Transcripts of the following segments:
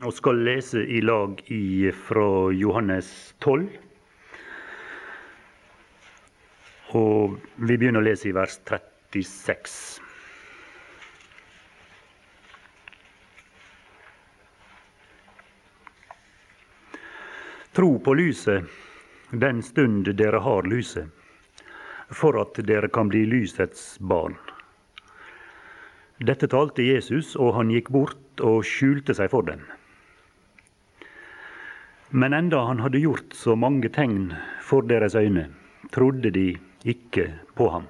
og skal lese i lag fra Johannes 12. Og vi begynner å lese i vers 36. Tro på lyset den stund dere har lyset, for at dere kan bli lysets barn. Dette talte Jesus, og han gikk bort og skjulte seg for dem. Men enda han hadde gjort så mange tegn for deres øyne, trodde de ikke på ham.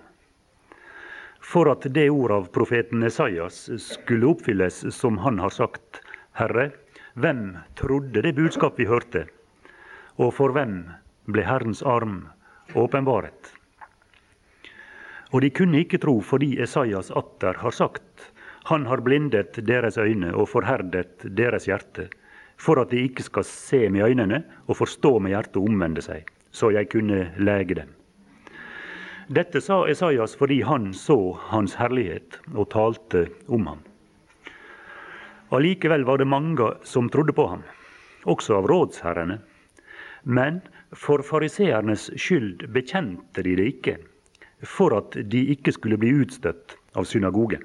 For at det ord av profeten Esaias skulle oppfylles som han har sagt, Herre, hvem trodde det budskap vi hørte? Og for hvem ble Herrens arm åpenbaret? Og de kunne ikke tro fordi Esaias atter har sagt, Han har blindet deres øyne og forherdet deres hjerte for at de ikke skal se med øynene og forstå med hjertet og omvende seg, så jeg kunne lege dem. Dette sa Esaias fordi han så hans herlighet og talte om ham. Allikevel var det mange som trodde på ham, også av rådsherrene. Men for fariseernes skyld bekjente de det ikke, for at de ikke skulle bli utstøtt av synagogen.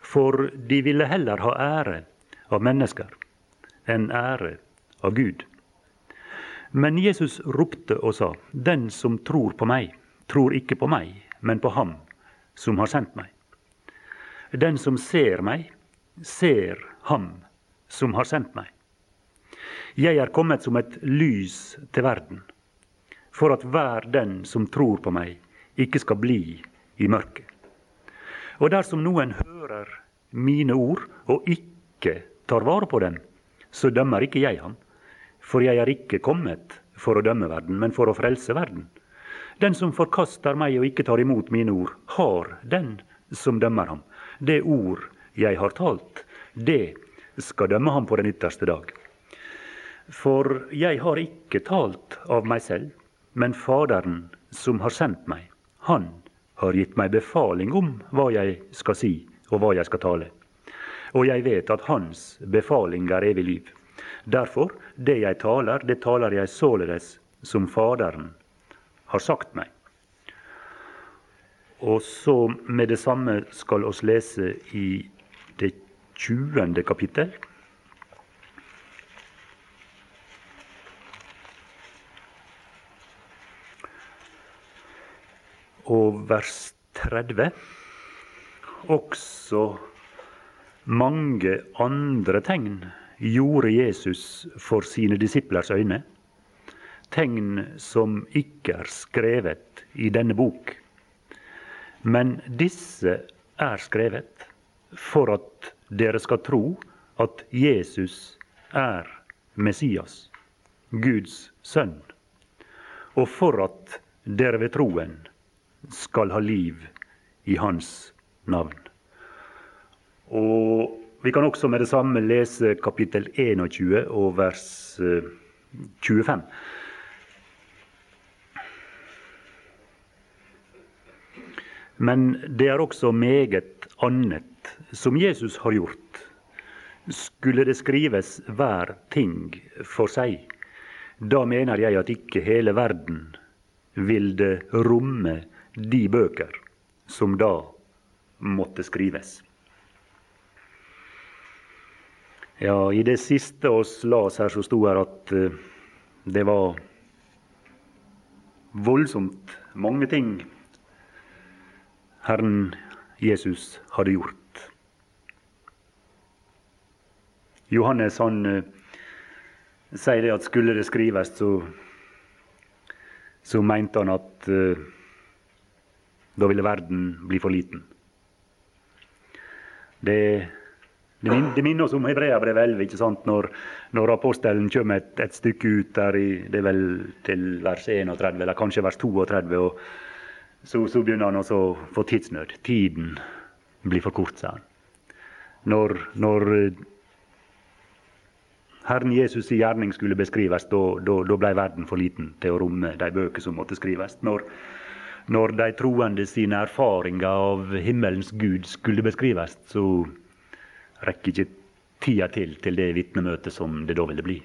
For de ville heller ha ære av mennesker enn ære av Gud. Men Jesus ropte og sa, Den som tror på meg, tror ikke på meg, men på Ham som har sendt meg. Den som ser meg, ser Ham som har sendt meg. Jeg er kommet som et lys til verden, for at hver den som tror på meg, ikke skal bli i mørket. Og dersom noen hører mine ord og ikke tar vare på dem, så dømmer ikke jeg ham. For jeg er ikke kommet for å dømme verden, men for å frelse verden. Den som forkaster meg og ikke tar imot mine ord, har den som dømmer ham. Det ord jeg har talt, det skal dømme ham på den ytterste dag. For jeg har ikke talt av meg selv, men Faderen som har sendt meg, han har gitt meg befaling om hva jeg skal si og hva jeg skal tale og jeg vet at Hans befaling er evig liv. Derfor, det jeg taler, det taler jeg således som Faderen har sagt meg. Og så med det samme skal oss lese i det 20. kapittel. Og vers 30. Også mange andre tegn gjorde Jesus for sine disiplers øyne. Tegn som ikke er skrevet i denne bok. Men disse er skrevet for at dere skal tro at Jesus er Messias, Guds sønn, og for at dere ved troen skal ha liv i hans navn. Og vi kan også med det samme lese kapittel 21 og vers 25. Eh, Men det er også meget annet som Jesus har gjort. Skulle det skrives hver ting for seg, da mener jeg at ikke hele verden vil det romme de bøker som da måtte skrives. Ja, i det siste oss las her, så sto her at uh, det var voldsomt mange ting Herren Jesus hadde gjort. Johannes han uh, sier det at skulle det skrives, så, så mente han at uh, da ville verden bli for liten. Det det, min, det minner oss om Hebreabrevet 11, ikke sant? Når, når apostelen kommer et, et, stykke ut der i, det er vel til vers 31, eller kanskje vers 32. og Så, så begynner han også å få tidsnød. Tiden blir for kort, sa han. Når, når Herren Jesus' i gjerning skulle beskrives, da ble verden for liten til å romme de bøker som måtte skrives. Når, når de troende sine erfaringer av himmelens Gud skulle beskrives, så rekker ikke tida til til det vitnemøtet som det da ville bli.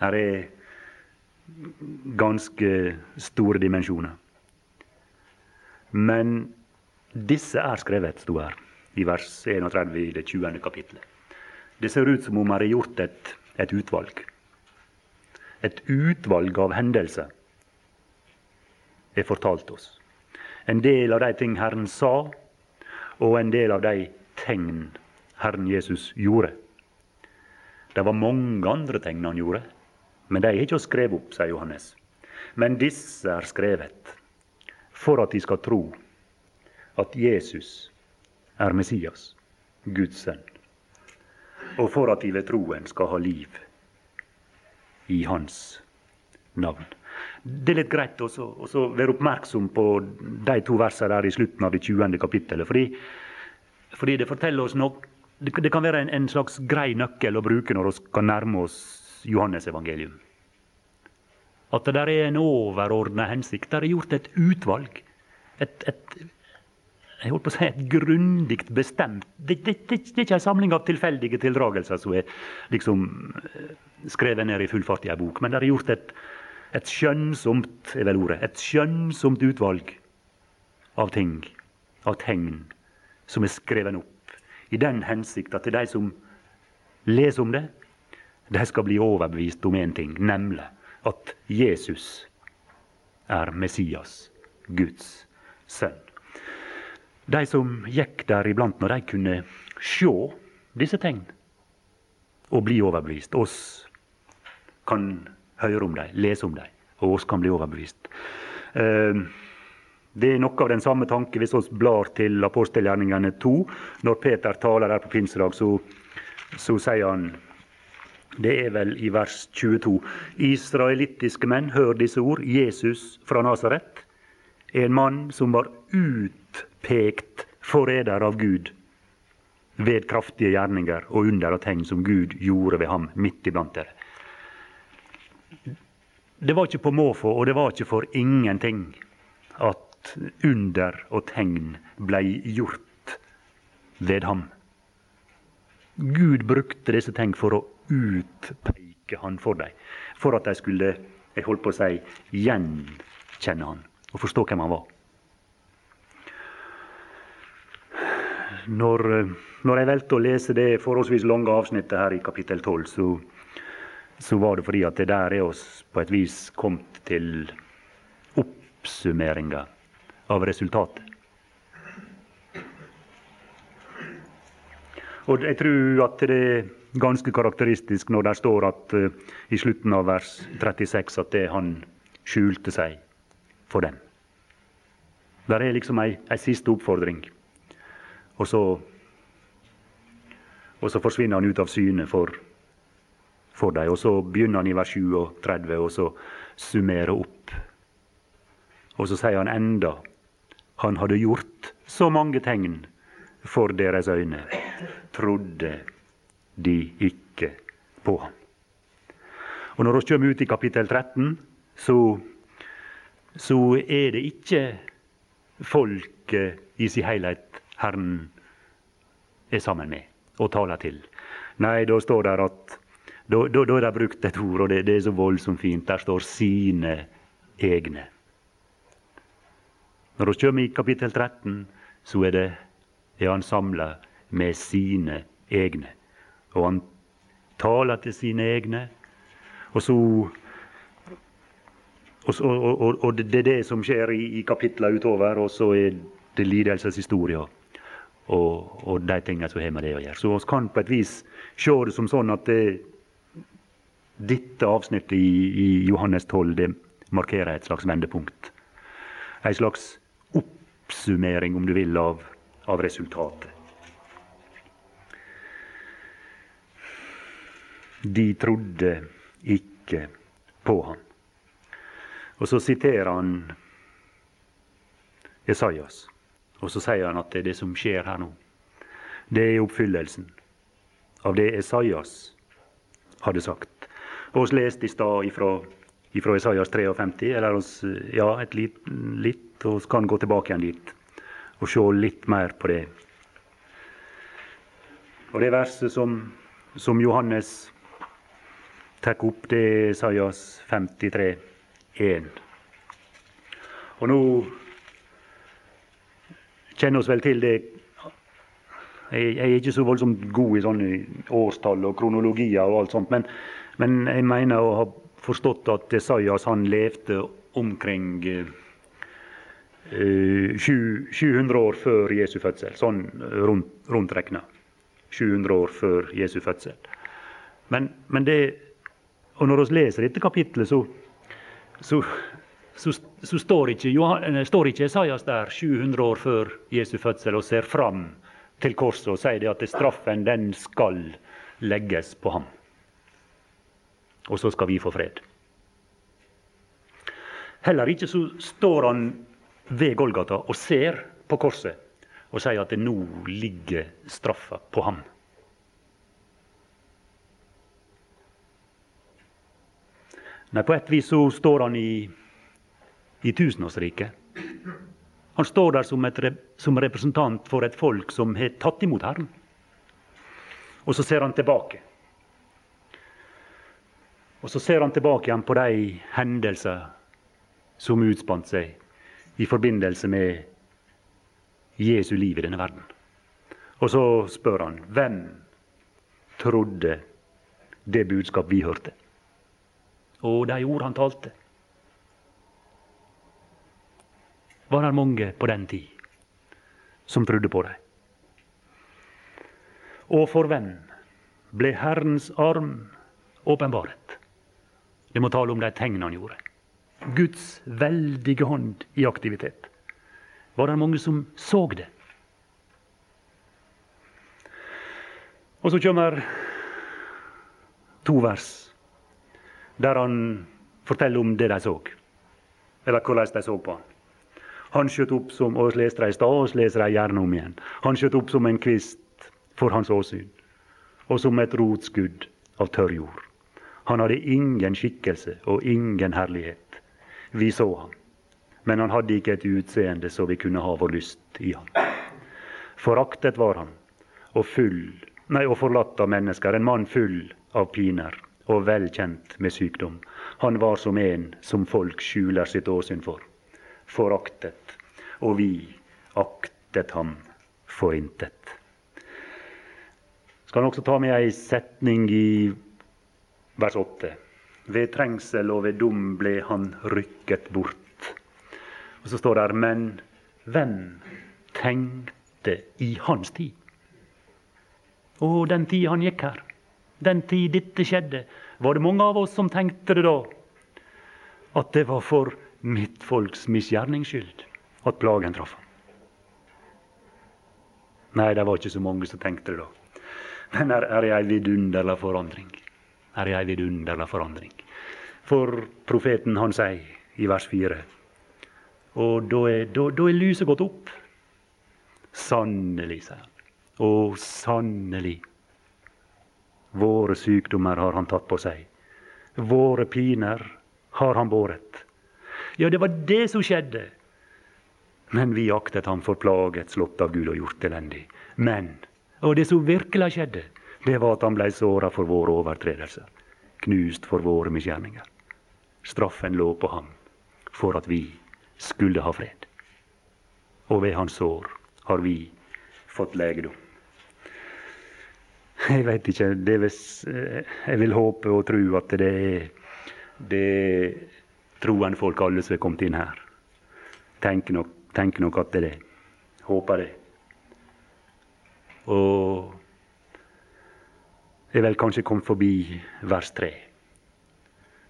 Her er ganske store dimensjoner. Men disse er skrevet, sto her i vers 31 i det 20. kapittelet. Det ser ut som om her har gjort et, et utvalg. Et utvalg av hendelser er fortalt oss. En del av de ting Herren sa, og en del av de tegn Herren Jesus gjorde. Det var mange andre tegn han gjorde, men de er ikke å skrive opp, sier Johannes. Men disse er skrevet for at de skal tro at Jesus er Messias, Guds sønn, og for at de ved troen skal ha liv i Hans navn. Det er litt greit å være oppmerksom på de to versene der i slutten av det 20. kapittelet. Fordi, fordi det forteller oss noe Det kan være en, slags grei nøkkel å bruke når vi skal nærme oss Johannes evangelium. At det der er en overordna hensikt. Det er gjort et utvalg. Et, et, jeg holdt på å si et grundig bestemt det, det, det, det, er ikke en samling av tilfeldige tildragelser som er liksom eh, skrevet ned i full fart i ei bok, men det er gjort et, et skjønnsomt er vel ordet, et skjønnsomt utvalg av ting, av tegn, som er skrevet opp. I den hensikt at de som leser om det, de skal bli overbevist om én ting, nemlig at Jesus er Messias, Guds sønn. De som gikk der iblant når de kunne se disse tegn og bli overbevist. Oss kan høre om dem, lese om dem, og oss kan bli overbevist. Ehm, det er noe av den samme tanke hvis vi blar til apostelgjerningene 2. Når Peter taler der på pinsedag, så, så sier han det er vel i vers 22. Israelittiske menn, hør disse ord. Jesus fra Nasaret en mann som var utpekt forræder av Gud ved kraftige gjerninger og under og tegn som Gud gjorde ved ham midt iblant dere. Det var ikke på måfå, og det var ikke for ingenting at under og tegn blei gjort ved ham. Gud brukte disse tegn for å utpeke han for dem. For at de skulle jeg holdt på å si, gjenkjenne han og forstå hvem han var. Når, når jeg valgte å lese det forholdsvis lange avsnittet her i kapittel 12, så så var det fordi at det der er oss på et vis kommet til oppsummeringa av resultatet. Og jeg tror at det er ganske karakteristisk når det står at uh, i slutten av vers 36 at det han skjulte seg for dem. Der er liksom ei, ei siste oppfordring. Og så, og så forsvinner han ut av syne for for dem. Og så begynner han i vers 37 og så summerer opp. Og så sier han enda han hadde gjort så mange tegn for deres øyne, trodde de ikke på ham. Og Når vi kommer ut i kapittel 13, så, så er det ikke folket i sin helhet Herren er sammen med og taler til. Nei, da står det at da, da, da er det brukt et ord, og det, det, er så voldsomt fint. Der står 'sine egne'. Når vi kommer i kapittel 13, så er, det, er han samla med sine egne. Og han taler til sine egne. Og så og, og, og, og, det er det som skjer i, i kapitlene utover, og så er det lidelseshistoria og, og de tingene som har med det å gjøre. Så vi kan på et vis se det som sånn at det, dette avsnittet i, i Johannes 12 det markerer et slags vendepunkt. En slags oppsummering, om du vil, av, av resultatet. De trodde ikke på ham. Og så siterer han Esaias. Og så sier han at det er det som skjer her nå. Det er oppfyllelsen av det Esaias hadde sagt. Vi leste i stad ifra, ifra Isaias 53, eller oss, ja, et litt, litt, og vi kan gå tilbake igjen dit og se litt mer på det. Og det verset som, som Johannes tar opp, det er Isaias 53, 1. Og nå kjenner oss vel til det jeg, er ikke så voldsomt god i sånne årstall og kronologier og alt sånt, men, men jeg mener å ha forstått at Esaias han levde omkring eh, 700 år før Jesu fødsel, sånn rundt, rundt regna. 700 år før Jesu fødsel. Men, men det, og når vi leser dette kapitlet, så, så, så, så står, ikke, Johan, står ikke Esaias der 700 år før Jesu fødsel og ser fram til korset og sier at straffen den skal legges på ham. Og så skal vi få fred. Heller ikke så står han ved Golgata og ser på korset og sier at det nå ligger straffa på ham. Nei, på et vis så står han i, i tusenårsriket. Han står der som, et, som representant for et folk som har tatt imot Herren. Og så ser han tilbake. Og så ser han tilbake igjen på de hendelser som utspant seg i forbindelse med Jesu liv i denne verden. Og så spør han hvem trodde det budskap vi hørte? Og de ord han talte. Var det mange på den tid som trodde på dem? Og for hvem ble Herrens arm åpenbaret? Det må tale om de tegn han gjorde. Guds veldige hånd i aktivitet. Var det mange som så det? Og så kommer to vers der han forteller om det de så. Eller hvordan de så på han. Han skjøt opp som og leste det i stad, og leser det gjerne om igjen. Han skjøt opp som en kvist for hans åsyn, og som et rotskudd av tørr jord. Han hadde ingen skikkelse og ingen herlighet. Vi så ham, men han hadde ikke et utseende så vi kunne ha vår lyst i ham. Foraktet var han, og full, nei, og forlatt av mennesker, en mann full av piner og vel kjent med sykdom. Han var som en som folk skjuler sitt åsyn for. Foraktet, og vi aktet ham for intet. Skal han også ta med ei setning i vers 8. Ved trengsel og ved dom ble han rykket bort. Og så står det men hvem tenkte i hans tid? Å, den tid han gikk her, den tid dette skjedde, var det mange av oss som tenkte det da? At det var for mitt folks misgjernings skyld at plagen traff ham. Nei, det var ikke så mange som tenkte det da. Men her er ei vidunderlig forandring. Er ei vidunderlig forandring. For profeten han sier i vers 4 Og da er, da, da er lyset gått opp. Sannelig, sier han. Og sannelig. Våre sykdommer har han tatt på seg. Våre piner har han båret. Ja, det var det som skjedde. Men vi aktet ham for plaget, slått av Gud og gjort elendig. Men, og det som virkelig skjedde, det var at han blei såra for våre overtredelser, knust for våre misgjerninger. Straffen lå på ham for at vi skulle ha fred. Og ved hans sår har vi fått legedom. Jeg veit ikke vil, Jeg vil håpe og tro at det er det troende folk alle som er kommet inn her. Tenker nok, tenker nok at det er det. Håper det. Og er vel kanskje kommet forbi vers 3.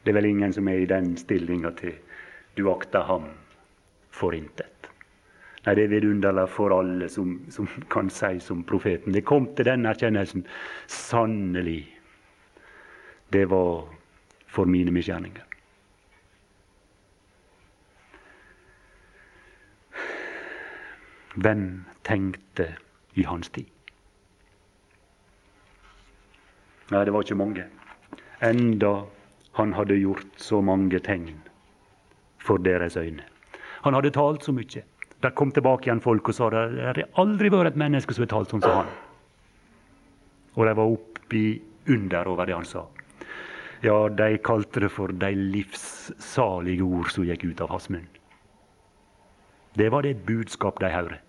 Det er vel ingen som er i den stillinga til du akter ham for intet. Nei, det er vidunderlig for alle som, som kan si som profeten. Det kom til den erkjennelsen. Sannelig, det var for mine misgjerninger. Hvem tenkte i hans tid? Nei, det var ikke mange. Enda han hadde gjort så mange tegn for deres øyne. Han hadde talt så mye. Der kom tilbake igjen folk og sa det har aldri vært et menneske som har talt sånn som han. Og de var oppi under over det han sa. Ja, de kalte det for de livssalige ord som gikk ut av hans munn. Det var det budskap de hørte.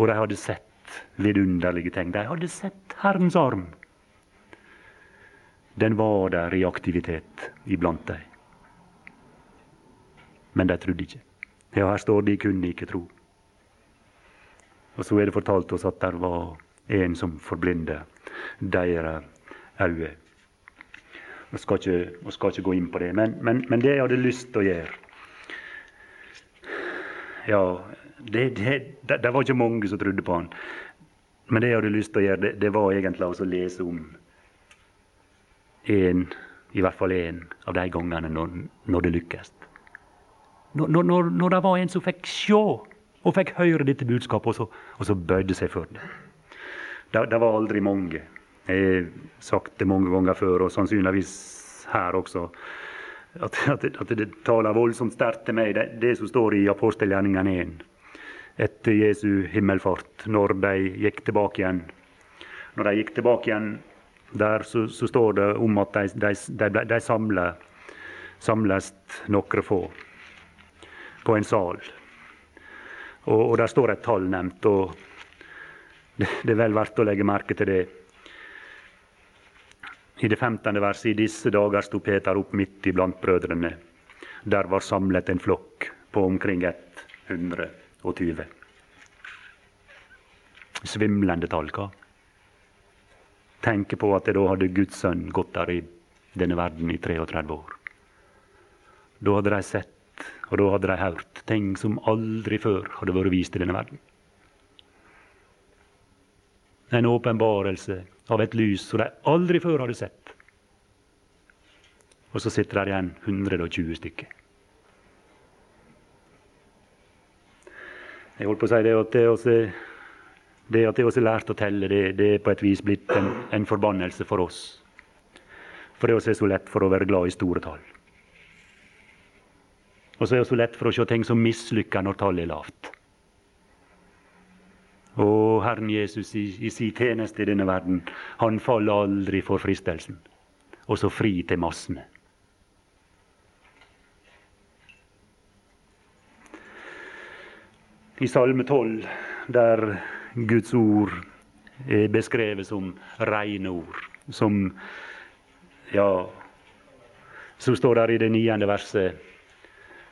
Og de hadde sett vidunderlige ting. De hadde sett Herrens arm. Den var der i aktivitet iblant dem. Men de trodde ikke. Ja, her står de kunne ikke tro. Og så er det fortalt oss at det var en som forblinder deres øyne. Vi skal, ikke, skal ikke gå inn på det, men, men, men det jeg hadde lyst til å gjøre Ja, det, det, det, var ikke mange som trodde på han. Men det jeg hadde lyst til å gjøre, det, det var egentlig å lese om en, i hvert fall én av de gangene når, når det lykkes. Når, når, når, det var en som fikk se og fikk høre dette budskapet, og så, og så bøyde seg for det. det. Det var aldri mange. Jeg har sagt det mange ganger før, og sannsynligvis her også. At, at, at det taler voldsomt sterkt til meg, det, det som står i apostelgjerningen 1 etter Jesu himmelfart, når de gikk tilbake igjen. Når de gikk tilbake igjen der, så, så står det om at de, de, de, de samler, samles noen få på en sal. Og, og der står et tall nevnt. og det, det er vel verdt å legge merke til det. I det 15. verset i disse dager sto Peter opp midt iblant brødrene. Der var samlet en flokk på omkring 120. Svimlende tall, hva? Tenke på at da hadde Guds sønn gått der i denne verden i 33 år. Da hadde de sett, og da hadde de hørt, ting som aldri før hadde vært vist i denne verden. En åpenbarelse av et lys som de aldri før hadde sett. Og så sitter der igjen 120 stykker. Jeg holdt på å si det at det også, det at det også lært å telle, det, det, er på et vis blitt en, en forbannelse for oss. For det også er så lett for å være glad i store tall. Og så er det så lett for å se ting som mislykker når tallet er lavt. Og Herren Jesus i, i sin tjeneste i denne verden, han faller aldri for fristelsen. Og så fri til massene. I Salme 12, der Guds ord er beskrevet som rene ord, som Ja, så står der i det niende verset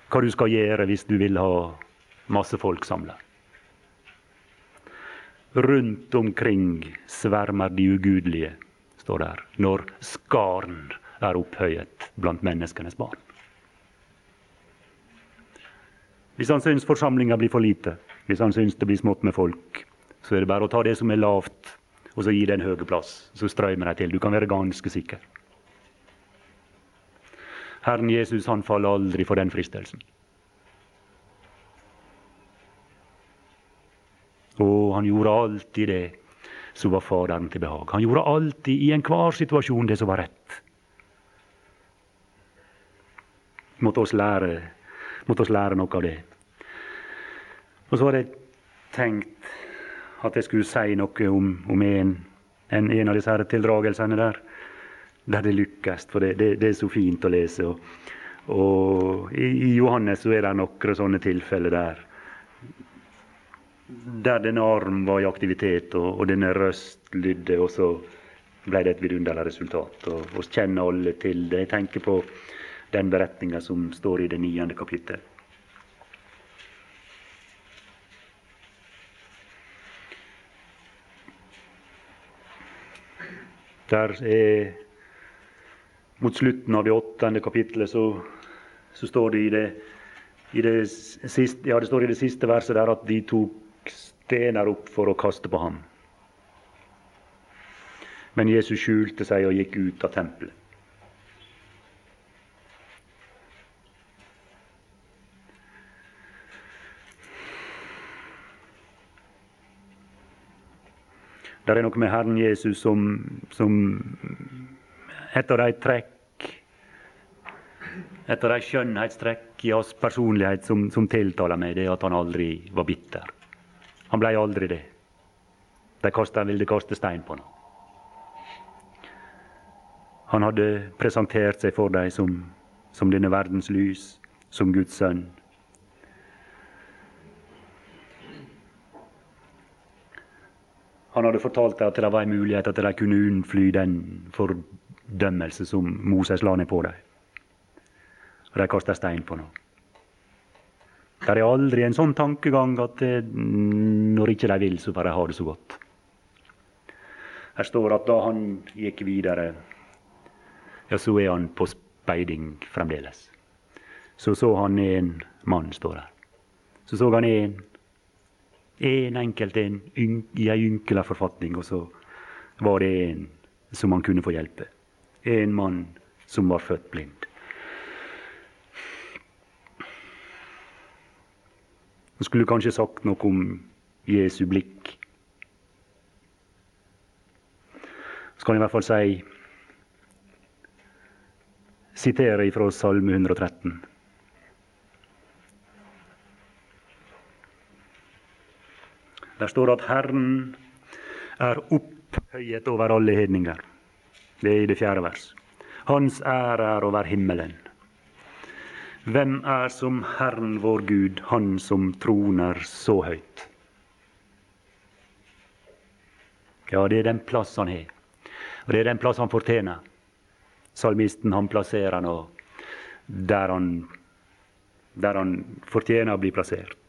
hva du skal gjøre hvis du vil ha masse folk samla. Rundt omkring svermer de ugudelige, står der, når skaren er opphøyet blant menneskenes barn. Hvis han syns forsamlinga blir for lite, hvis han syns det blir smått med folk, så er det bare å ta det som er lavt, og så gi det en høy plass. Så strømmer de til. Du kan være ganske sikker. Herren Jesus han faller aldri for den fristelsen. Og han gjorde alltid det som var Faderen til behag. Han gjorde alltid, i enhver situasjon, det som var rett. Måtte oss lære, måtte oss lære noe av det. Og så hadde jeg tenkt at jeg skulle si noe om, om en, en, en, av disse her tildragelsene der. Der det lykkes, for det, det, det, er så fint å lese. Og, og i, i Johannes så er det noen sånne tilfeller der der denne arm var i aktivitet, og, og denne røst lydde, og så ble det et vidunderlig resultat. Og Vi kjenner alle til det. Jeg tenker på den beretninga som står i det niende kapittel. Der er Mot slutten av det åttende kapittelet så, så står det i det, i det siste, ja, det står i det siste verset der at de tok stener opp for å kaste på ham. Men Jesus skjulte seg og gikk ut av tempelet. Det er noe med Herren Jesus som, som et av de trekk et av de skjønnhetstrekk i hans personlighet som, som tiltaler meg, det er at han aldri var bitter. Han ble aldri det. De kastet, ville kaste stein på ham. Han hadde presentert seg for dem som, som denne verdens lys, som Guds sønn. Han hadde fortalt dem at det var en mulighet at de kunne unnfly den fordømmelse som Moses la ned på dem. Og de kasta stein på ham. Det er aldri en sånn tankegang at det, når ikke de vil, så får de ha det så godt. Her står at da han gikk videre, ja, så er han på speiding fremdeles. Så så han en mann, står der. Så så han en, en enkelt en i ei ynkelig forfatning, og så var det en som han kunne få hjelpe. En mann som var født blind. Han skulle kanskje sagt noe om Jesu blikk. Så kan jeg i hvert fall si sitere fra Salme 113. Der står at Herren er opphøyet over alle hedninger. Det er i det fjerde vers. Hans ære er over himmelen. Hvem er som Herren vår Gud, Han som troner så høyt? Ja, det er den plass han har. Og det er den plass han fortjener. Salmisten han plasserer nå der han, der han fortjener å bli plassert.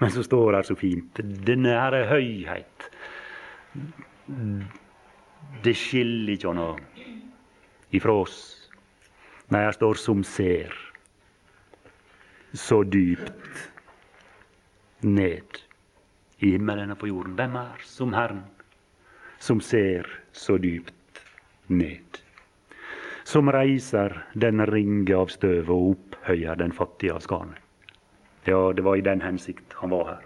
Men så står det så fint Denne her er høyhet. Det skiller ikke noe ifra oss. Nei, her står 'som ser' så dypt ned i himmelen og på jorden. Hvem er som Herren, som ser så dypt ned? Som reiser den ringe av støvet og opphøyer den fattige av Ja, det var i den hensikt han var her.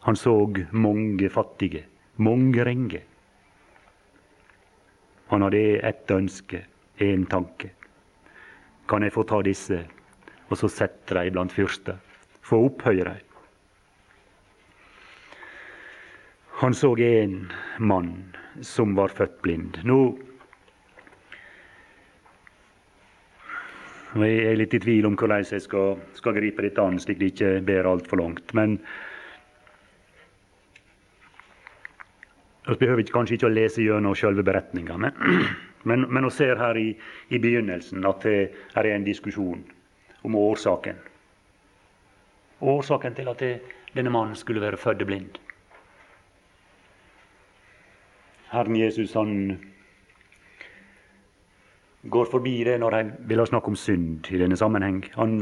Han så mange fattige, mange ringe. Han hadde ett ønske, én tanke. Kan jeg få ta disse og så sette dem blant fyrster? Få opphøye dem? Han så en mann som var født blind. Nå Jeg er litt i tvil om hvordan jeg skal, skal gripe dette an, slik det ikke ber altfor langt. Men Vi behøver kanskje ikke å lese gjennom selve beretningene. men men, vi ser her i, i, begynnelsen at det er en diskusjon om årsaken. Årsaken til at det, denne mannen skulle være født blind. Herren Jesus han går forbi det når han vil ha snakk om synd i denne sammenheng. Han,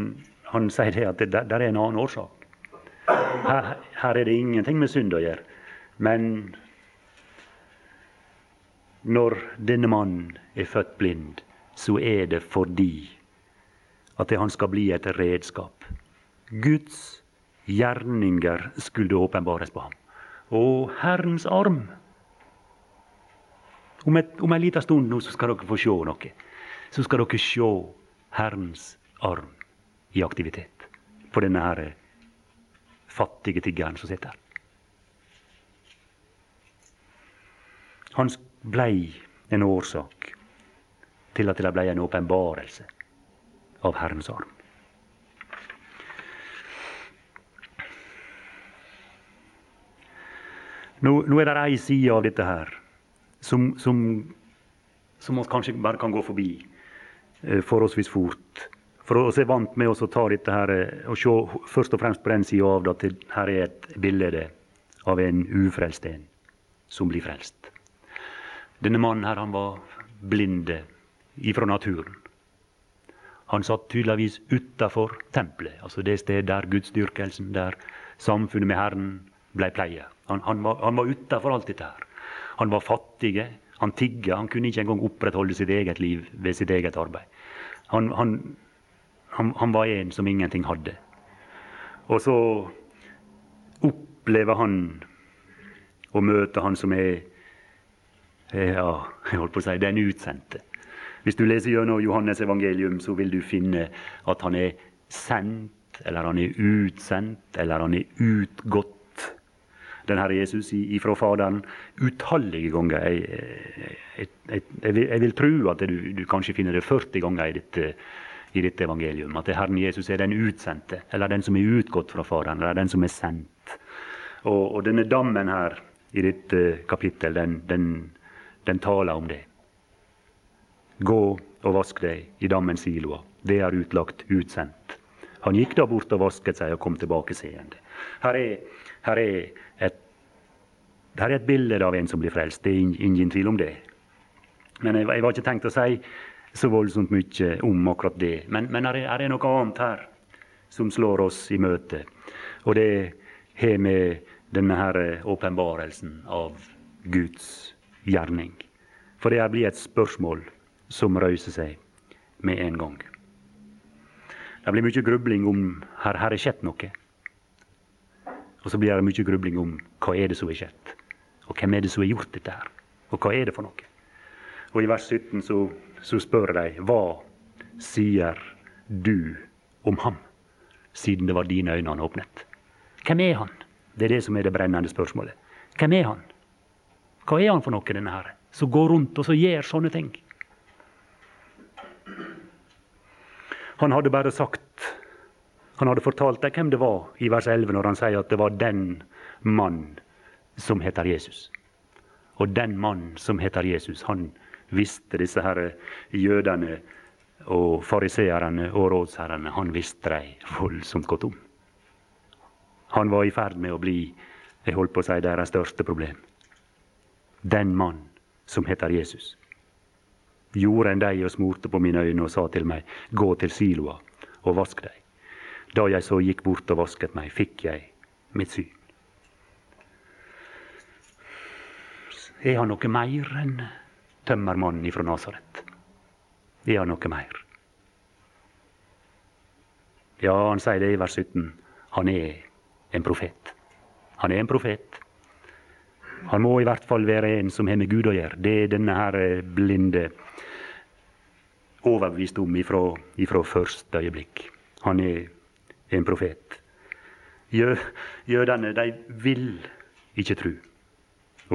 han sier det at det der, er en annen årsak. Her, her, er det ingenting med synd å gjøre. Men når denne mannen er født blind, så er det fordi at han skal bli et redskap. Guds gjerninger skulle åpenbares på ham. Og Herrens arm Om, et, om en liten stund nå så skal dere få se noe. Så skal dere se Herrens arm i aktivitet på denne her fattige tiggeren som sitter her. Han blei en årsak til at det blei en åpenbarelse av Herrens arm. Nå, nå er det ei side av dette her som, som, vi kanskje bare kan gå forbi forholdsvis fort. For oss er vant med å ta dette her, eh, og se først og fremst på den sida av det at her er et bilde av en ufrelst en som blir frelst. Denne mannen her, han var blinde ifra naturen. Han satt tydeligvis utafor tempelet, altså det sted der gudsdyrkelsen, der samfunnet med Herren ble pleie. Han, han, var, han var utafor alt dette her. Han var fattig, han tigga, han kunne ikke engang opprettholde sitt eget liv ved sitt eget arbeid. Han, han, han var en som ingenting hadde. Og så opplever han å møte han som er ja, jeg holdt på å si den utsendte. Hvis du leser gjennom Johannes evangelium, så vil du finne at han er sendt, eller han er utsendt, eller han er utgått. Den Herre Jesus ifra Faderen utallige ganger. Jeg, jeg, jeg, jeg vil, tro at du, du, kanskje finner det 40 ganger i dette, i dette evangelium. At Herren Jesus er den utsendte, eller den som er utgått fra Faderen, eller den som er sendt. Og, og denne dammen her i dette kapittel, den, den, den taler om det. Gå og vask deg i dammen siloa. Det er utlagt, utsendt. Han gikk da bort og vasket seg og kom tilbake seende. Her er, her er, et, her er et bilde av en som blir frelst. Det er ingen tvil om det. Men jeg, jeg var ikke tenkt å si så voldsomt mye om akkurat det. Men, men her, er, her er noe annet her som slår oss i møte. Og det har med denne her åpenbarelsen av Guds gjerning. For det her blir et spørsmål som røyser seg med en gang. Det blir mye grubling om her har det skjedd noe. Og så blir det mye grubling om hva er det som har skjedd. Og hvem er det som har gjort dette her? Og hva er det for noe? Og i vers 17 så, så spør de hva sier du om ham, siden det var dine øyne han åpnet? Hvem er han? Det er det som er det brennende spørsmålet. Hvem er han? Hva er han for noe, denne her, som går rundt og så gjør sånne ting? Han hadde bare sagt Han hadde fortalt dem hvem det var i vers 11 når han sier at det var den mann som heter Jesus. Og den mann som heter Jesus, han visste disse her jødene og fariseerne og rådsherrene han visste dem voldsomt godt om. Han var i ferd med å bli jeg holdt på å si, deres største problem. Den mann som heter Jesus gjorde en deg og smurte på mine øyne og sa til meg, gå til siloa og vask deg. Da jeg så gikk bort og vasket meg, fikk jeg mitt syn. Er han noe mer enn tømmermannen ifra Nasaret? Er han noe mer? Ja, han sier det i vers 17. Han er en profet. Han er en profet. Han må i hvert fall være en som har med Gud å gjøre. Det er denne her blinde overbevist om ifra, ifra første øyeblikk. Han er en profet. Jødene de vil ikke tro.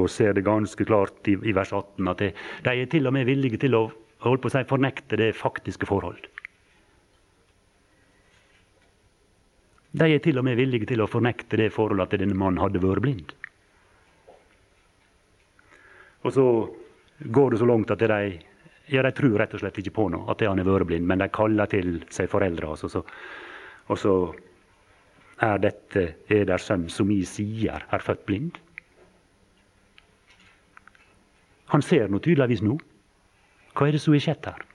Og ser det ganske klart i, i vers 18 at de, de, er til og med villige til å holde på å si, fornekte det faktiske forhold. De er til og med villige til å fornekte det forholdet at denne mannen hadde vært blind. Og så går det så langt at de ja, De tror rett og slett ikke på noe, at han har vært blind, men de kaller til seg foreldre. Altså, så, og så er dette er deres sønn, som i sier er født blind. Han ser nå tydeligvis nå. Hva er det som har skjedd her?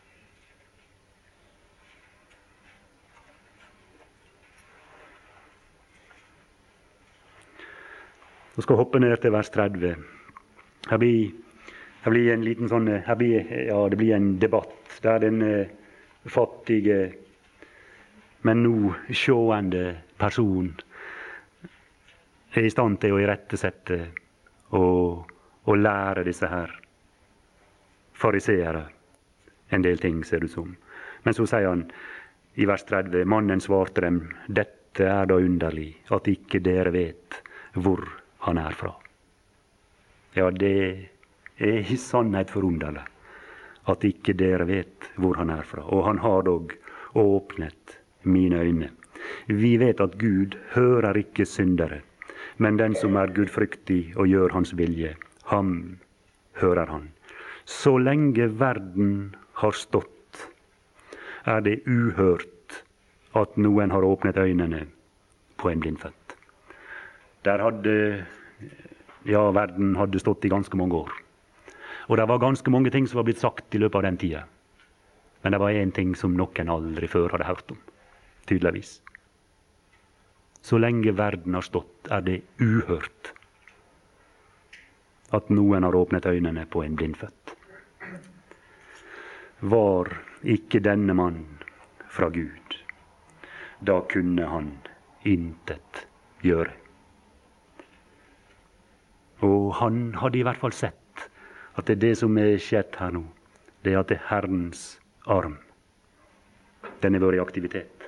Vi skal hoppe ned til vers 30. Her blir her blir en liten sånn, blir, ja, det blir en debatt der den uh, fattige, men nå sjående person er i stand til å irettesette og, og lære disse her fariseere en del ting, ser det ut som. Men så sier han i vers 30.: Mannen svarte dem, dette er da underlig, at ikke dere vet hvor han er fra. Ja, det er i sannhet forunderlig at ikke dere vet hvor han er fra. Og han har dog åpnet mine øyne. Vi vet at Gud hører ikke syndere, men den som er gudfryktig og gjør Hans vilje, ham hører han. Så lenge verden har stått, er det uhørt at noen har åpnet øynene på en blindfødt. Der hadde ja, verden hadde stått i ganske mange år. Og det var ganske mange ting som var blitt sagt i løpet av den tida. Men det var én ting som noen aldri før hadde hørt om. Tydeligvis. Så lenge verden har stått, er det uhørt at noen har åpnet øynene på en blindfødt. Var ikke denne mann fra Gud, da kunne han intet gjøre. Og han hadde i hvert fall sett at det er det som er skjedd her nå. Det er at det er Herrens arm. Den har vært i aktivitet.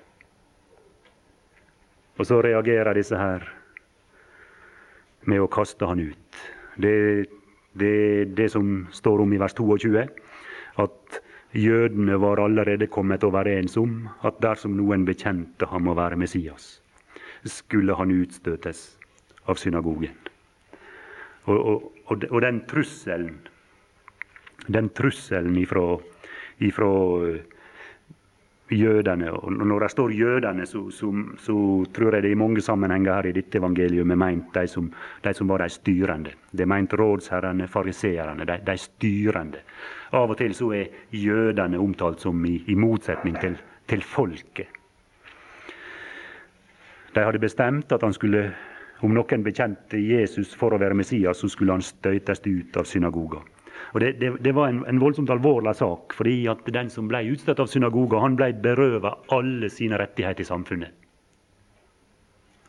Og så reagerer disse her med å kaste han ut. Det er det som står om i vers 22. At jødene var allerede kommet overens om at dersom noen bekjente ham å være Messias, skulle han utstøtes av synagogen. Og, og, og, og den trusselen den trusselen ifra, ifra jødene. Og når det står jødene, så, så, så, tror jeg det i mange sammenhenger her i dette evangeliet er meint de som, de som var de styrende. Det er meint rådsherrene, fariseerne, de, de, styrende. Av og til så er jødene omtalt som i, i motsetning til, til folket. De hadde bestemt at han skulle, om noen bekjente Jesus for å være Messias, så skulle han støytes ut av synagoga. Og det, det, det var en, en, voldsomt alvorlig sak, fordi at den som ble utstøtt av synagoga, han ble berøvet alle sine rettigheter i samfunnet.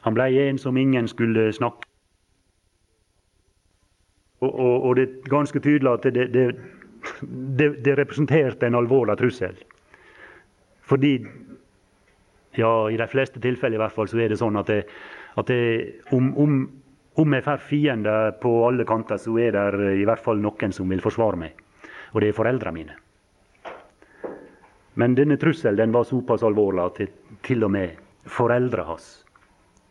Han ble en som ingen skulle snakke og, og, og det er ganske tydelig at det, det, det representerte en alvorlig trussel. Fordi ja, i de fleste tilfeller i hvert fall, så er det sånn at, at om, om om jeg får fiender på alle kanter, så er det i hvert fall noen som vil forsvare meg. Og det er foreldrene mine. Men denne trusselen den var såpass alvorlig at til og med foreldrene hans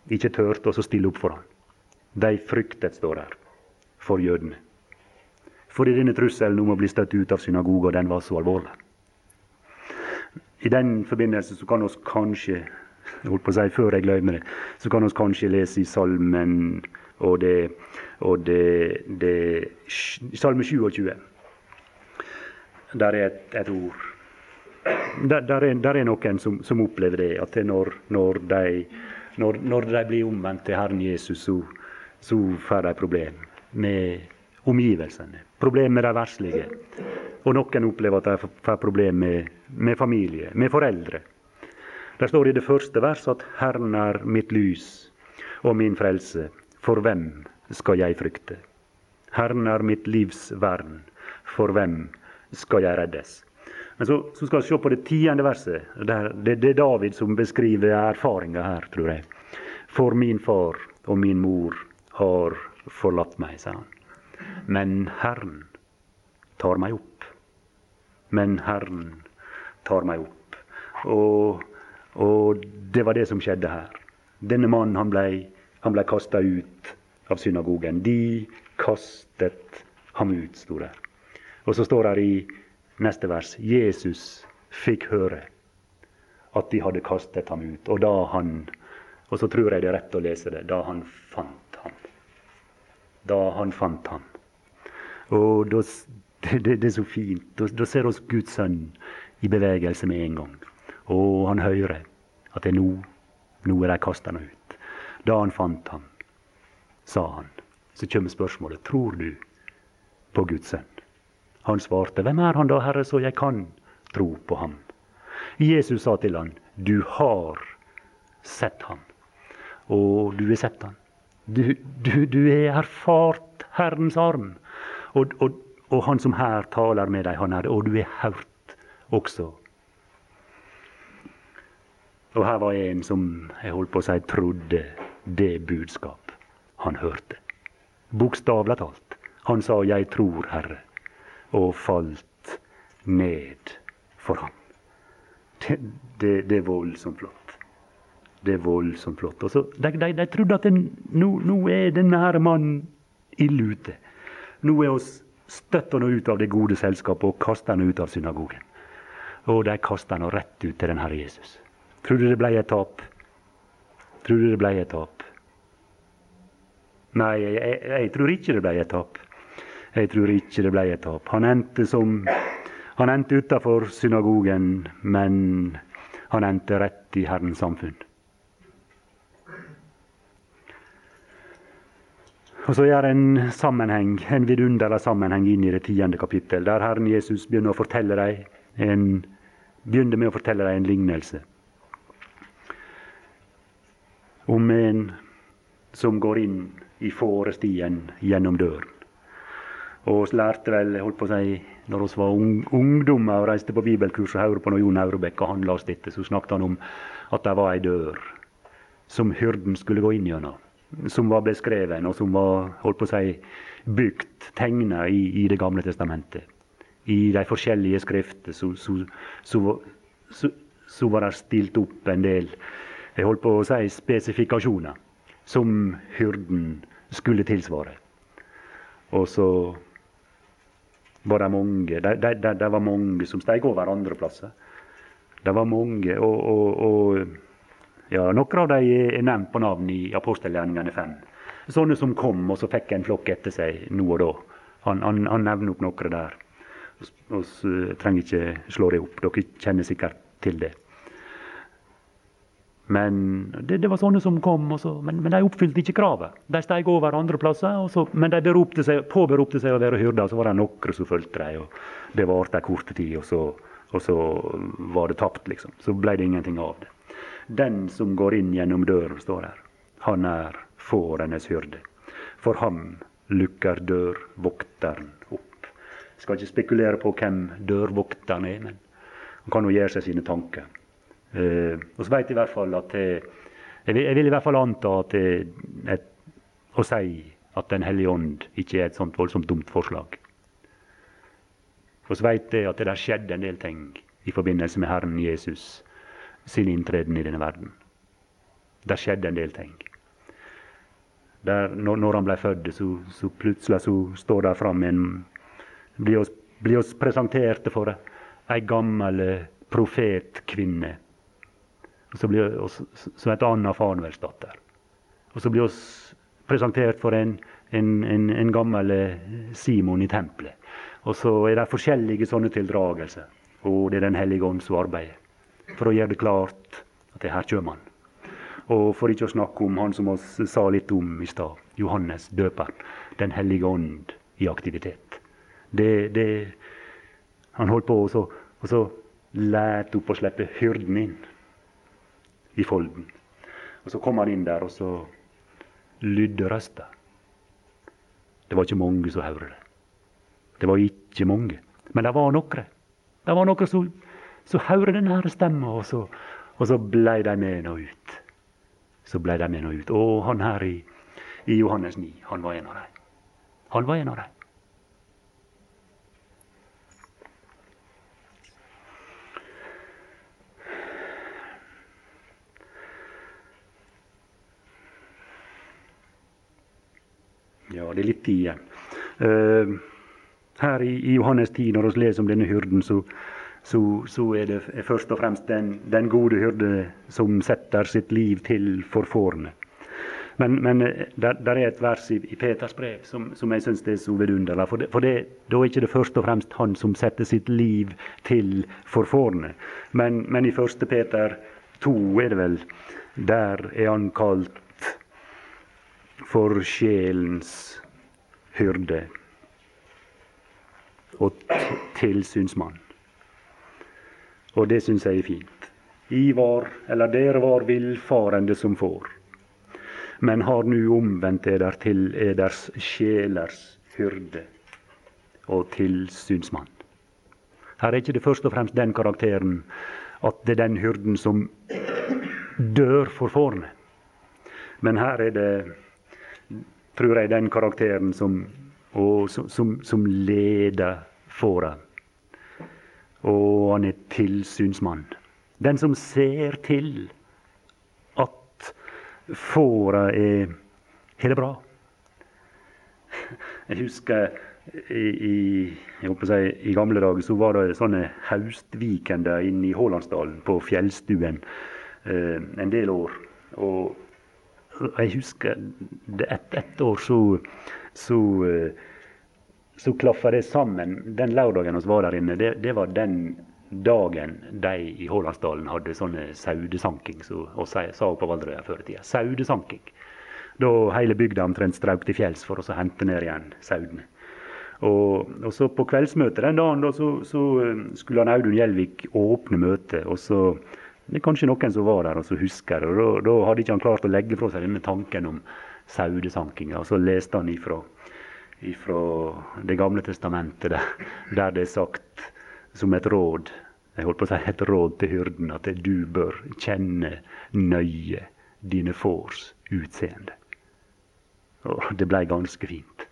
ikke turte å stille opp for ham. De fryktet, står der, for jødene. Fordi denne trusselen om å bli støtt ut av synagoga, den var så alvorlig. I den forbindelse så kan vi kanskje holdt på å si før jeg glemmer det, så kan vi kanskje lese i Salmen og det, og det, det Salme 27. Der er et, et ord. Der, der, er, der, er, noen som, som, opplever det, at det når, når, de, når, når, de, blir omvendt til Herren Jesus, så, så får de problem med omgivelsene. Problem med de verslige. Og noen opplever at de får problem med, med familie, med foreldre. Det står i det første verset at 'Herren er mitt lys og min frelse'. For hvem skal jeg frykte? Herren er mitt livs vern. For hvem skal jeg reddes? Men så, så skal vi se på det tiende verset. Der, det, det, er David som beskriver erfaringa her, tror jeg. For min far og min mor har forlatt meg, sa han. Men Herren tar meg opp. Men Herren tar meg opp. Og, og det var det som skjedde her. Denne mannen han blei han ble kasta ut av synagogen. De kastet ham ut, sto det. Og så står det i neste vers Jesus fikk høre at de hadde kastet ham ut. Og da han Og så tror jeg det er rett å lese det. Da han fant ham. Da han fant ham. Og da, det, det, er så fint. Da, da ser oss Guds sønn i bevegelse med en gang. Og han hører at det er nå. Nå er de kasta ut. Da han fant ham, sa han. Så kommer spørsmålet tror du på Guds sønn. Han svarte, hvem er han da, Herre, så jeg kan tro på ham? Jesus sa til han, du har sett ham, og du har sett ham. Du, du, du har erfart Herrens arm, og, og, og, han som her taler med deg, han er det, og du har hørt også. Og her var en som jeg holdt på å si trodde det budskap han hørte. Bokstavelig talt. Han sa 'Jeg tror, Herre', og falt ned for ham. Det, det, det er voldsomt flott. Det er voldsomt flott. Og så, de, de, de trodde at den, nå, nå, er denne her mannen ille ute. Nå er oss støtt han ut av det gode selskapet og kaster han ut av synagogen. Og de kaster han rett ut til den Herre Jesus. Tror du det ble et tap? Tror du det ble et tap? Nei, jeg, jeg, tror ikke det ble et tap. Jeg tror ikke det ble et tap. Han endte som Han endte utafor synagogen, men han endte rett i Herrens samfunn. Og Så gjør en sammenheng, en vidunderlig sammenheng inn i det tiende kapittel, der Herren Jesus begynner å fortelle dem en, begynner med å fortelle dem en lignelse om en som går inn i fårestien gjennom døren. Og vi lærte vel, holdt på å si, når vi var ung, ungdommer og reiste på bibelkurs og hørte på når Jon Aurebekk og han las dette, så snakket han om at det var ei dør som hyrden skulle gå inn gjennom. som var beskrevet, og som var holdt på å si, bygd, tegna i, i, Det gamle testamentet. I de forskjellige skrifter så, så, så, så var det stilt opp en del jeg holdt på å si, spesifikasjoner som hyrden skulle tilsvare. Og så var det mange det, det, det, det var mange som steg over andre plasser. Det var mange, og, og, og ja, noen av dem er nevnt på navn i apostelgjerningene 5. Sånne som kom, og så fikk en flokk etter seg nå og da. Han, han, han nevner opp noen der. Vi trenger ikke slå det opp, dere kjenner sikkert til det. Men det, det, var sånne som kom, så, men, men, de oppfylte ikke kravet. De steg over andre plasser, men de seg, påberopte seg å være hyrder. Så var det noen som fulgte dem, og det varte en kort tid, og så, og så var det tapt, liksom. Så ble det ingenting av det. Den som går inn gjennom døren, står her, han er fårenes hyrde. For ham lukker dørvokteren opp. Jeg skal ikke spekulere på hvem dørvokteren er, men han kan jo gjøre seg sine tanker. Og så vet i hvert fall at jeg, jeg, jeg vil i hvert fall anta at det, et, å si at Den hellige ånd ikke er et sånt voldsomt dumt forslag. Og så vet jeg at det der skjedde en del ting i forbindelse med Herren Jesus sin inntreden i denne verden. Det skjedde en del ting. Der, når, når, han ble født, så, så, plutselig så står det fram en Blir oss, oss presentert for ei gammel profetkvinne og så blir oss, som et annet Fanuelsdatter. Og så blir oss presentert for en, en, en, en, gammel eh, Simon i tempelet. Og så er det forskjellige sånne tildragelser. Og det er Den hellige ånd som arbeider. For å gjøre det klart at det her kommer han. Og for ikke å snakke om han som vi sa litt om i stad, Johannes døperen. Den hellige ånd i aktivitet. Det, det, han holdt på, og så, og så lærte opp å slippe hyrden inn i folden. Og Så kom han inn der, og så lydde røsta. Det var ikke mange som hørte det. Det var ikke mange. Men det var noen. Det var noen som, som hørte denne stemma, og så, og så blei de med nå ut. Så blei de med nå ut. Og han her i, i Johannes 9, han var en av dem. Han var en av dem. Ja, det er litt tid igjen. Uh, her i, i, Johannes 10, når vi leser om denne hyrden, så, så, så er det først og fremst den, den, gode hyrde som setter sitt liv til for fårene. Men, men eh, der, er et vers i, i Peters brev som, som jeg syns er så vidunderlig. For, det, for det, da er ikke det først og fremst han som setter sitt liv til for fårene. Men, men i 1. Peter 2 er det vel, der er han kalt for sjelens hyrde og tilsynsmann. Og det syns jeg er fint. I var, eller dere var villfarende som får, men har nu omvendt eder til eders sjelers hyrde og tilsynsmann. Her er ikke det først og fremst den karakteren at det er den hyrden som dør for fårene. Men her er det tror jeg, den karakteren som, og, som, som leder fåret. Og han er tilsynsmann. Den som ser til at fåra er har bra. Jeg husker i, i, jeg si, i gamle dager så var det sånne haustvikender inne i Hålandsdalen, på fjellstuen, eh, en del år. Og jeg husker ett et år så, så, så klaffa det sammen. Den lørdagen vi var der inne, det, det, var den dagen de i Hålandsdalen hadde sånne saudesanking, som så, sa, sa på Valdrøya før i tida. Saudesanking. Da hele bygda omtrent strauk til fjells for å hente ned igjen sauene. Og, og, så På kveldsmøtet den dagen da, så, så skulle han Audun Gjelvik åpne møtet. og så det er kanskje noen som var der og som husker og Da, hadde ikke han klart å legge fra seg denne tanken om saudesankinga. Så leste han ifra, ifra Det gamle testamentet, der, der, det er sagt som et råd jeg holdt på å si et råd til hyrden at du bør kjenne nøye dine fårs utseende. Og det blei ganske fint.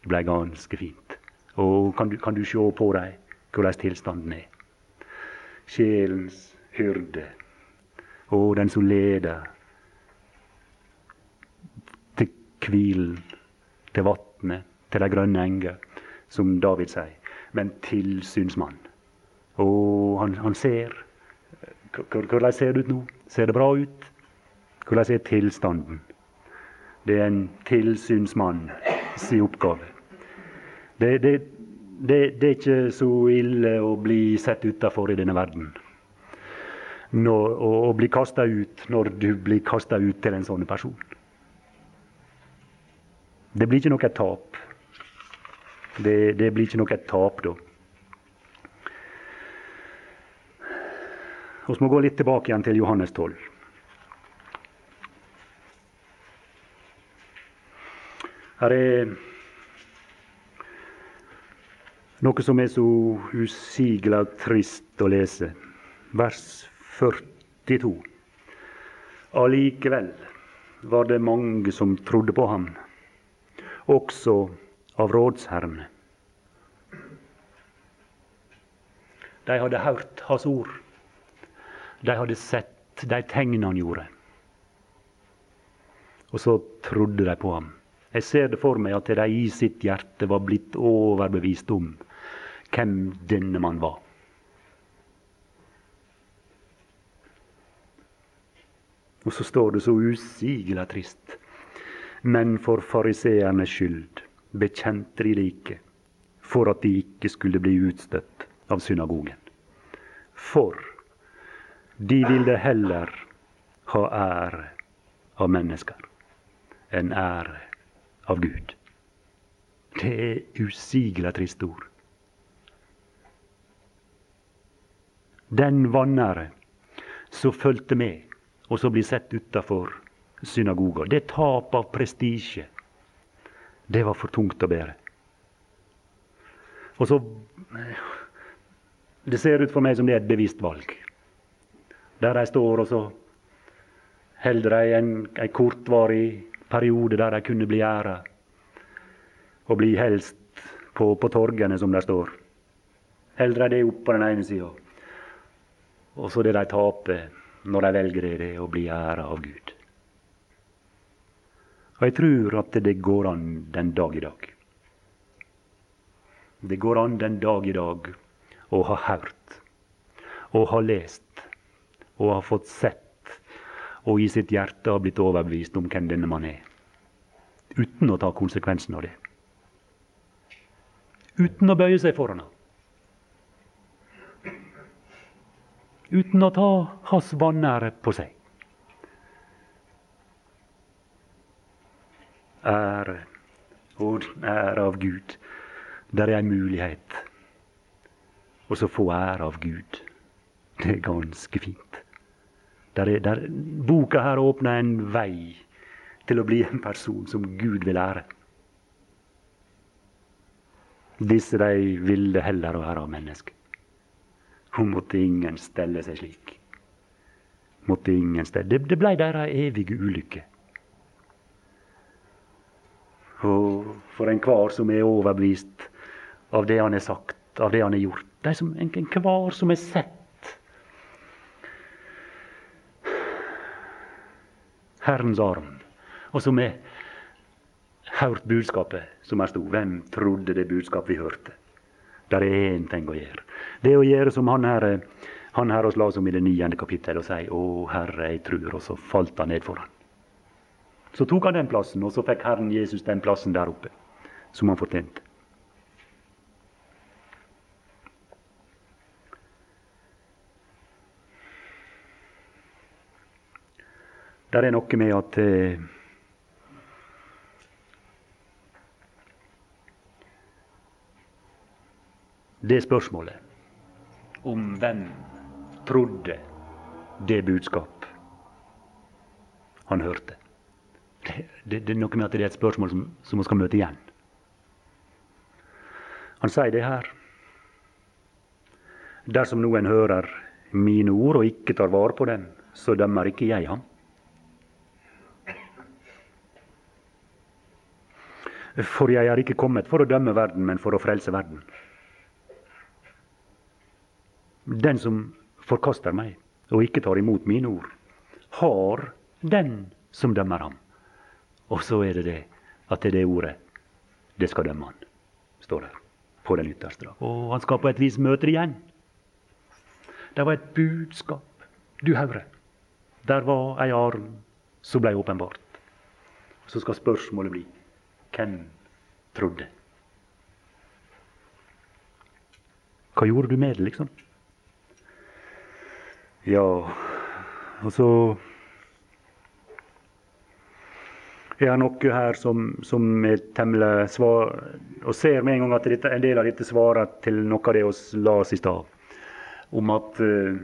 Det blei ganske fint. Og kan du, kan du sjå på dei hvordan tilstanden er? Sjelens hyrde. Og den som leder til hvilen, til vatnet, til de grønne enger, som David sier. Men tilsynsmann. Og han, han ser Hvordan ser det ut nå? Ser det bra ut? Hvordan er tilstanden? Det er en tilsynsmann sin oppgave. Det, det, det, det, er ikke så ille å bli sett utafor i denne verden. Når, å, å bli kasta ut når du blir kasta ut til en sånn person. Det blir ikke noe tap. Det, det blir ikke noe tap da. Vi må gå litt tilbake igjen til Johannes 12. Her er noe som er så usigelig trist å lese. Vers 42. Allikevel var det mange som trodde på ham, også av rådsherrene. De hadde hørt hans ord. De hadde sett de tegnene han gjorde. Og så trodde de på ham. Jeg ser det for meg at de i sitt hjerte var blitt overbevist om hvem denne mannen var. Og så står det så usigelig trist. Men for fariseernes skyld bekjente de ikke, for at de ikke skulle bli utstøtt av synagogen. For de ville heller ha ære av mennesker enn ære av Gud. Det er usigelig triste ord. Den vannære som fulgte med, og så bli sett utafor synagoga, det tap av prestisje, det var for tungt å bære. Og så Det ser ut for meg som det er et bevisst valg. Der de står, og så holder de en, en kortvarig periode der de kunne bli æra. Og bli helst på, på torgene, som der står. Holder de det opp på den ene sida. Og så det de taper når de velger det, å bli æra av Gud. Og jeg tror at det går an den dag i dag. Det går an den dag i dag å ha hørt, og ha lest, og ha fått sett og i sitt hjerte har blitt overbevist om hvem denne mannen er. Uten å ta konsekvensen av det. Uten å bøye seg foran ham. Uten å ta hans vanære på seg. Ære og ære av Gud. Der er en mulighet. Og så få ære av Gud. Det er ganske fint. Der er, der, boka her åpner en vei til å bli en person som Gud vil ære. Disse de ville heller være av mennesker. Hun måtte ingen stelle seg slik. Måtte ingen stelle. Det, det blei deres evige ulykke. Og for enhver som er overbevist av det han har sagt, av det han har gjort, de som, enhver som har sett Herrens arm. Og som har hørt budskapet som er sto. Hvem trodde det budskapet vi hørte? Der er én ting å gjøre. Det å gjøre som han her, han her oss la oss om i det niende kapittel og si 'Å Herre, jeg tror', og så falt han ned for han. Så tok han den plassen, og så fikk Herren Jesus den plassen der oppe som han fortjente. Det er noe med at eh, Det spørsmålet om hvem trodde det budskap han hørte. Det, det, det, er noe med at det er et spørsmål som, som vi skal møte igjen. Han sier det her. Dersom noen hører mine ord og ikke tar vare på dem, så dømmer ikke jeg ham. For jeg er ikke kommet for å dømme verden, men for å frelse verden. Den som forkaster meg og ikke tar imot mine ord, har den som dømmer ham. Og så er det det at det er det ordet det skal dømme han, står der på den ytterste dag. Og han skal på et vis møte det igjen. Det var et budskap. Du hører. Der var ei arm som blei åpenbart. Så skal spørsmålet bli hvem trodde? Hva gjorde du med det, liksom? Ja, og så er det noe her som, som er temmelig svar Og ser med en gang at dette, en del av dette svarer til noe av det vi las i stad, om at uh,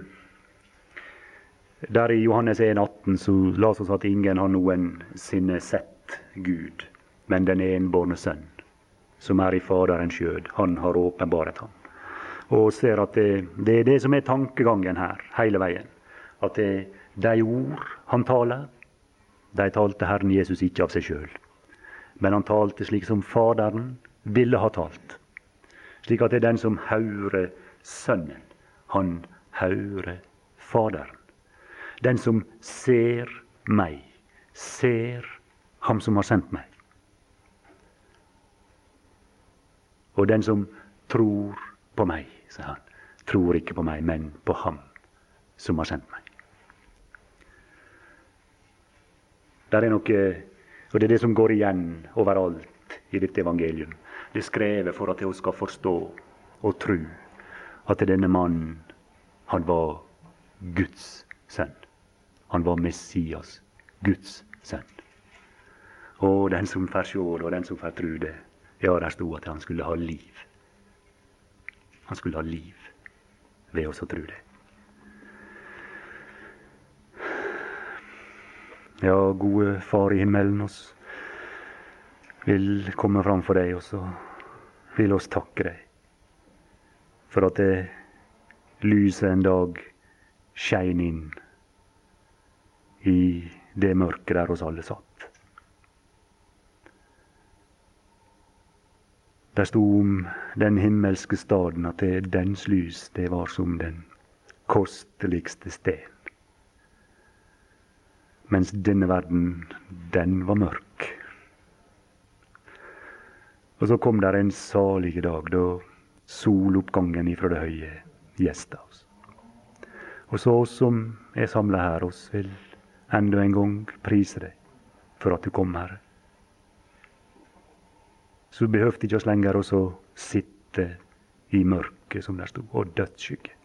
der i Johannes 1, 18 så las oss at ingen har noensinne sett Gud, men den enbårne sønn, som er i Faderens skjød. Han har åpenbaret ham. Og ser at det, det, er det som er tankegangen her hele veien. At det er de ord han taler, de talte Herren Jesus ikke av seg sjøl. Men han talte slik som Faderen ville ha talt. Slik at det er den som hører Sønnen, han hører Faderen. Den som ser meg, ser ham som har sendt meg. Og den som tror på meg, sier han, tror ikke på meg, men på ham som har sendt meg. Der er noe, og Det er det som går igjen overalt i dette evangelium. Det er skrevet for at hun skal forstå og tro at denne mannen, han var Guds sønn. Han var Messias, Guds sønn. Og den som får sjå det, og den som får tru det, ja, der sto at han skulle ha liv. Han skulle ha liv ved oss å tro det. Ja, gode Far i himmelen, oss vil komme fram for deg, og så vil oss takke deg for at det lyset en dag skein inn i det mørket der oss alle satt. Der sto om den himmelske staden at det, dens lys det var som den kosteligste sten. Mens denne verden, den var mørk. Og så kom der en salig dag da soloppgangen ifra det høye gjesta oss. Og så oss som er samla her, oss vil enda en gang prise deg for at du kom, Herre. Så behøvde ikke lenger å sitte i mørket, som der sto, og dødsskygge.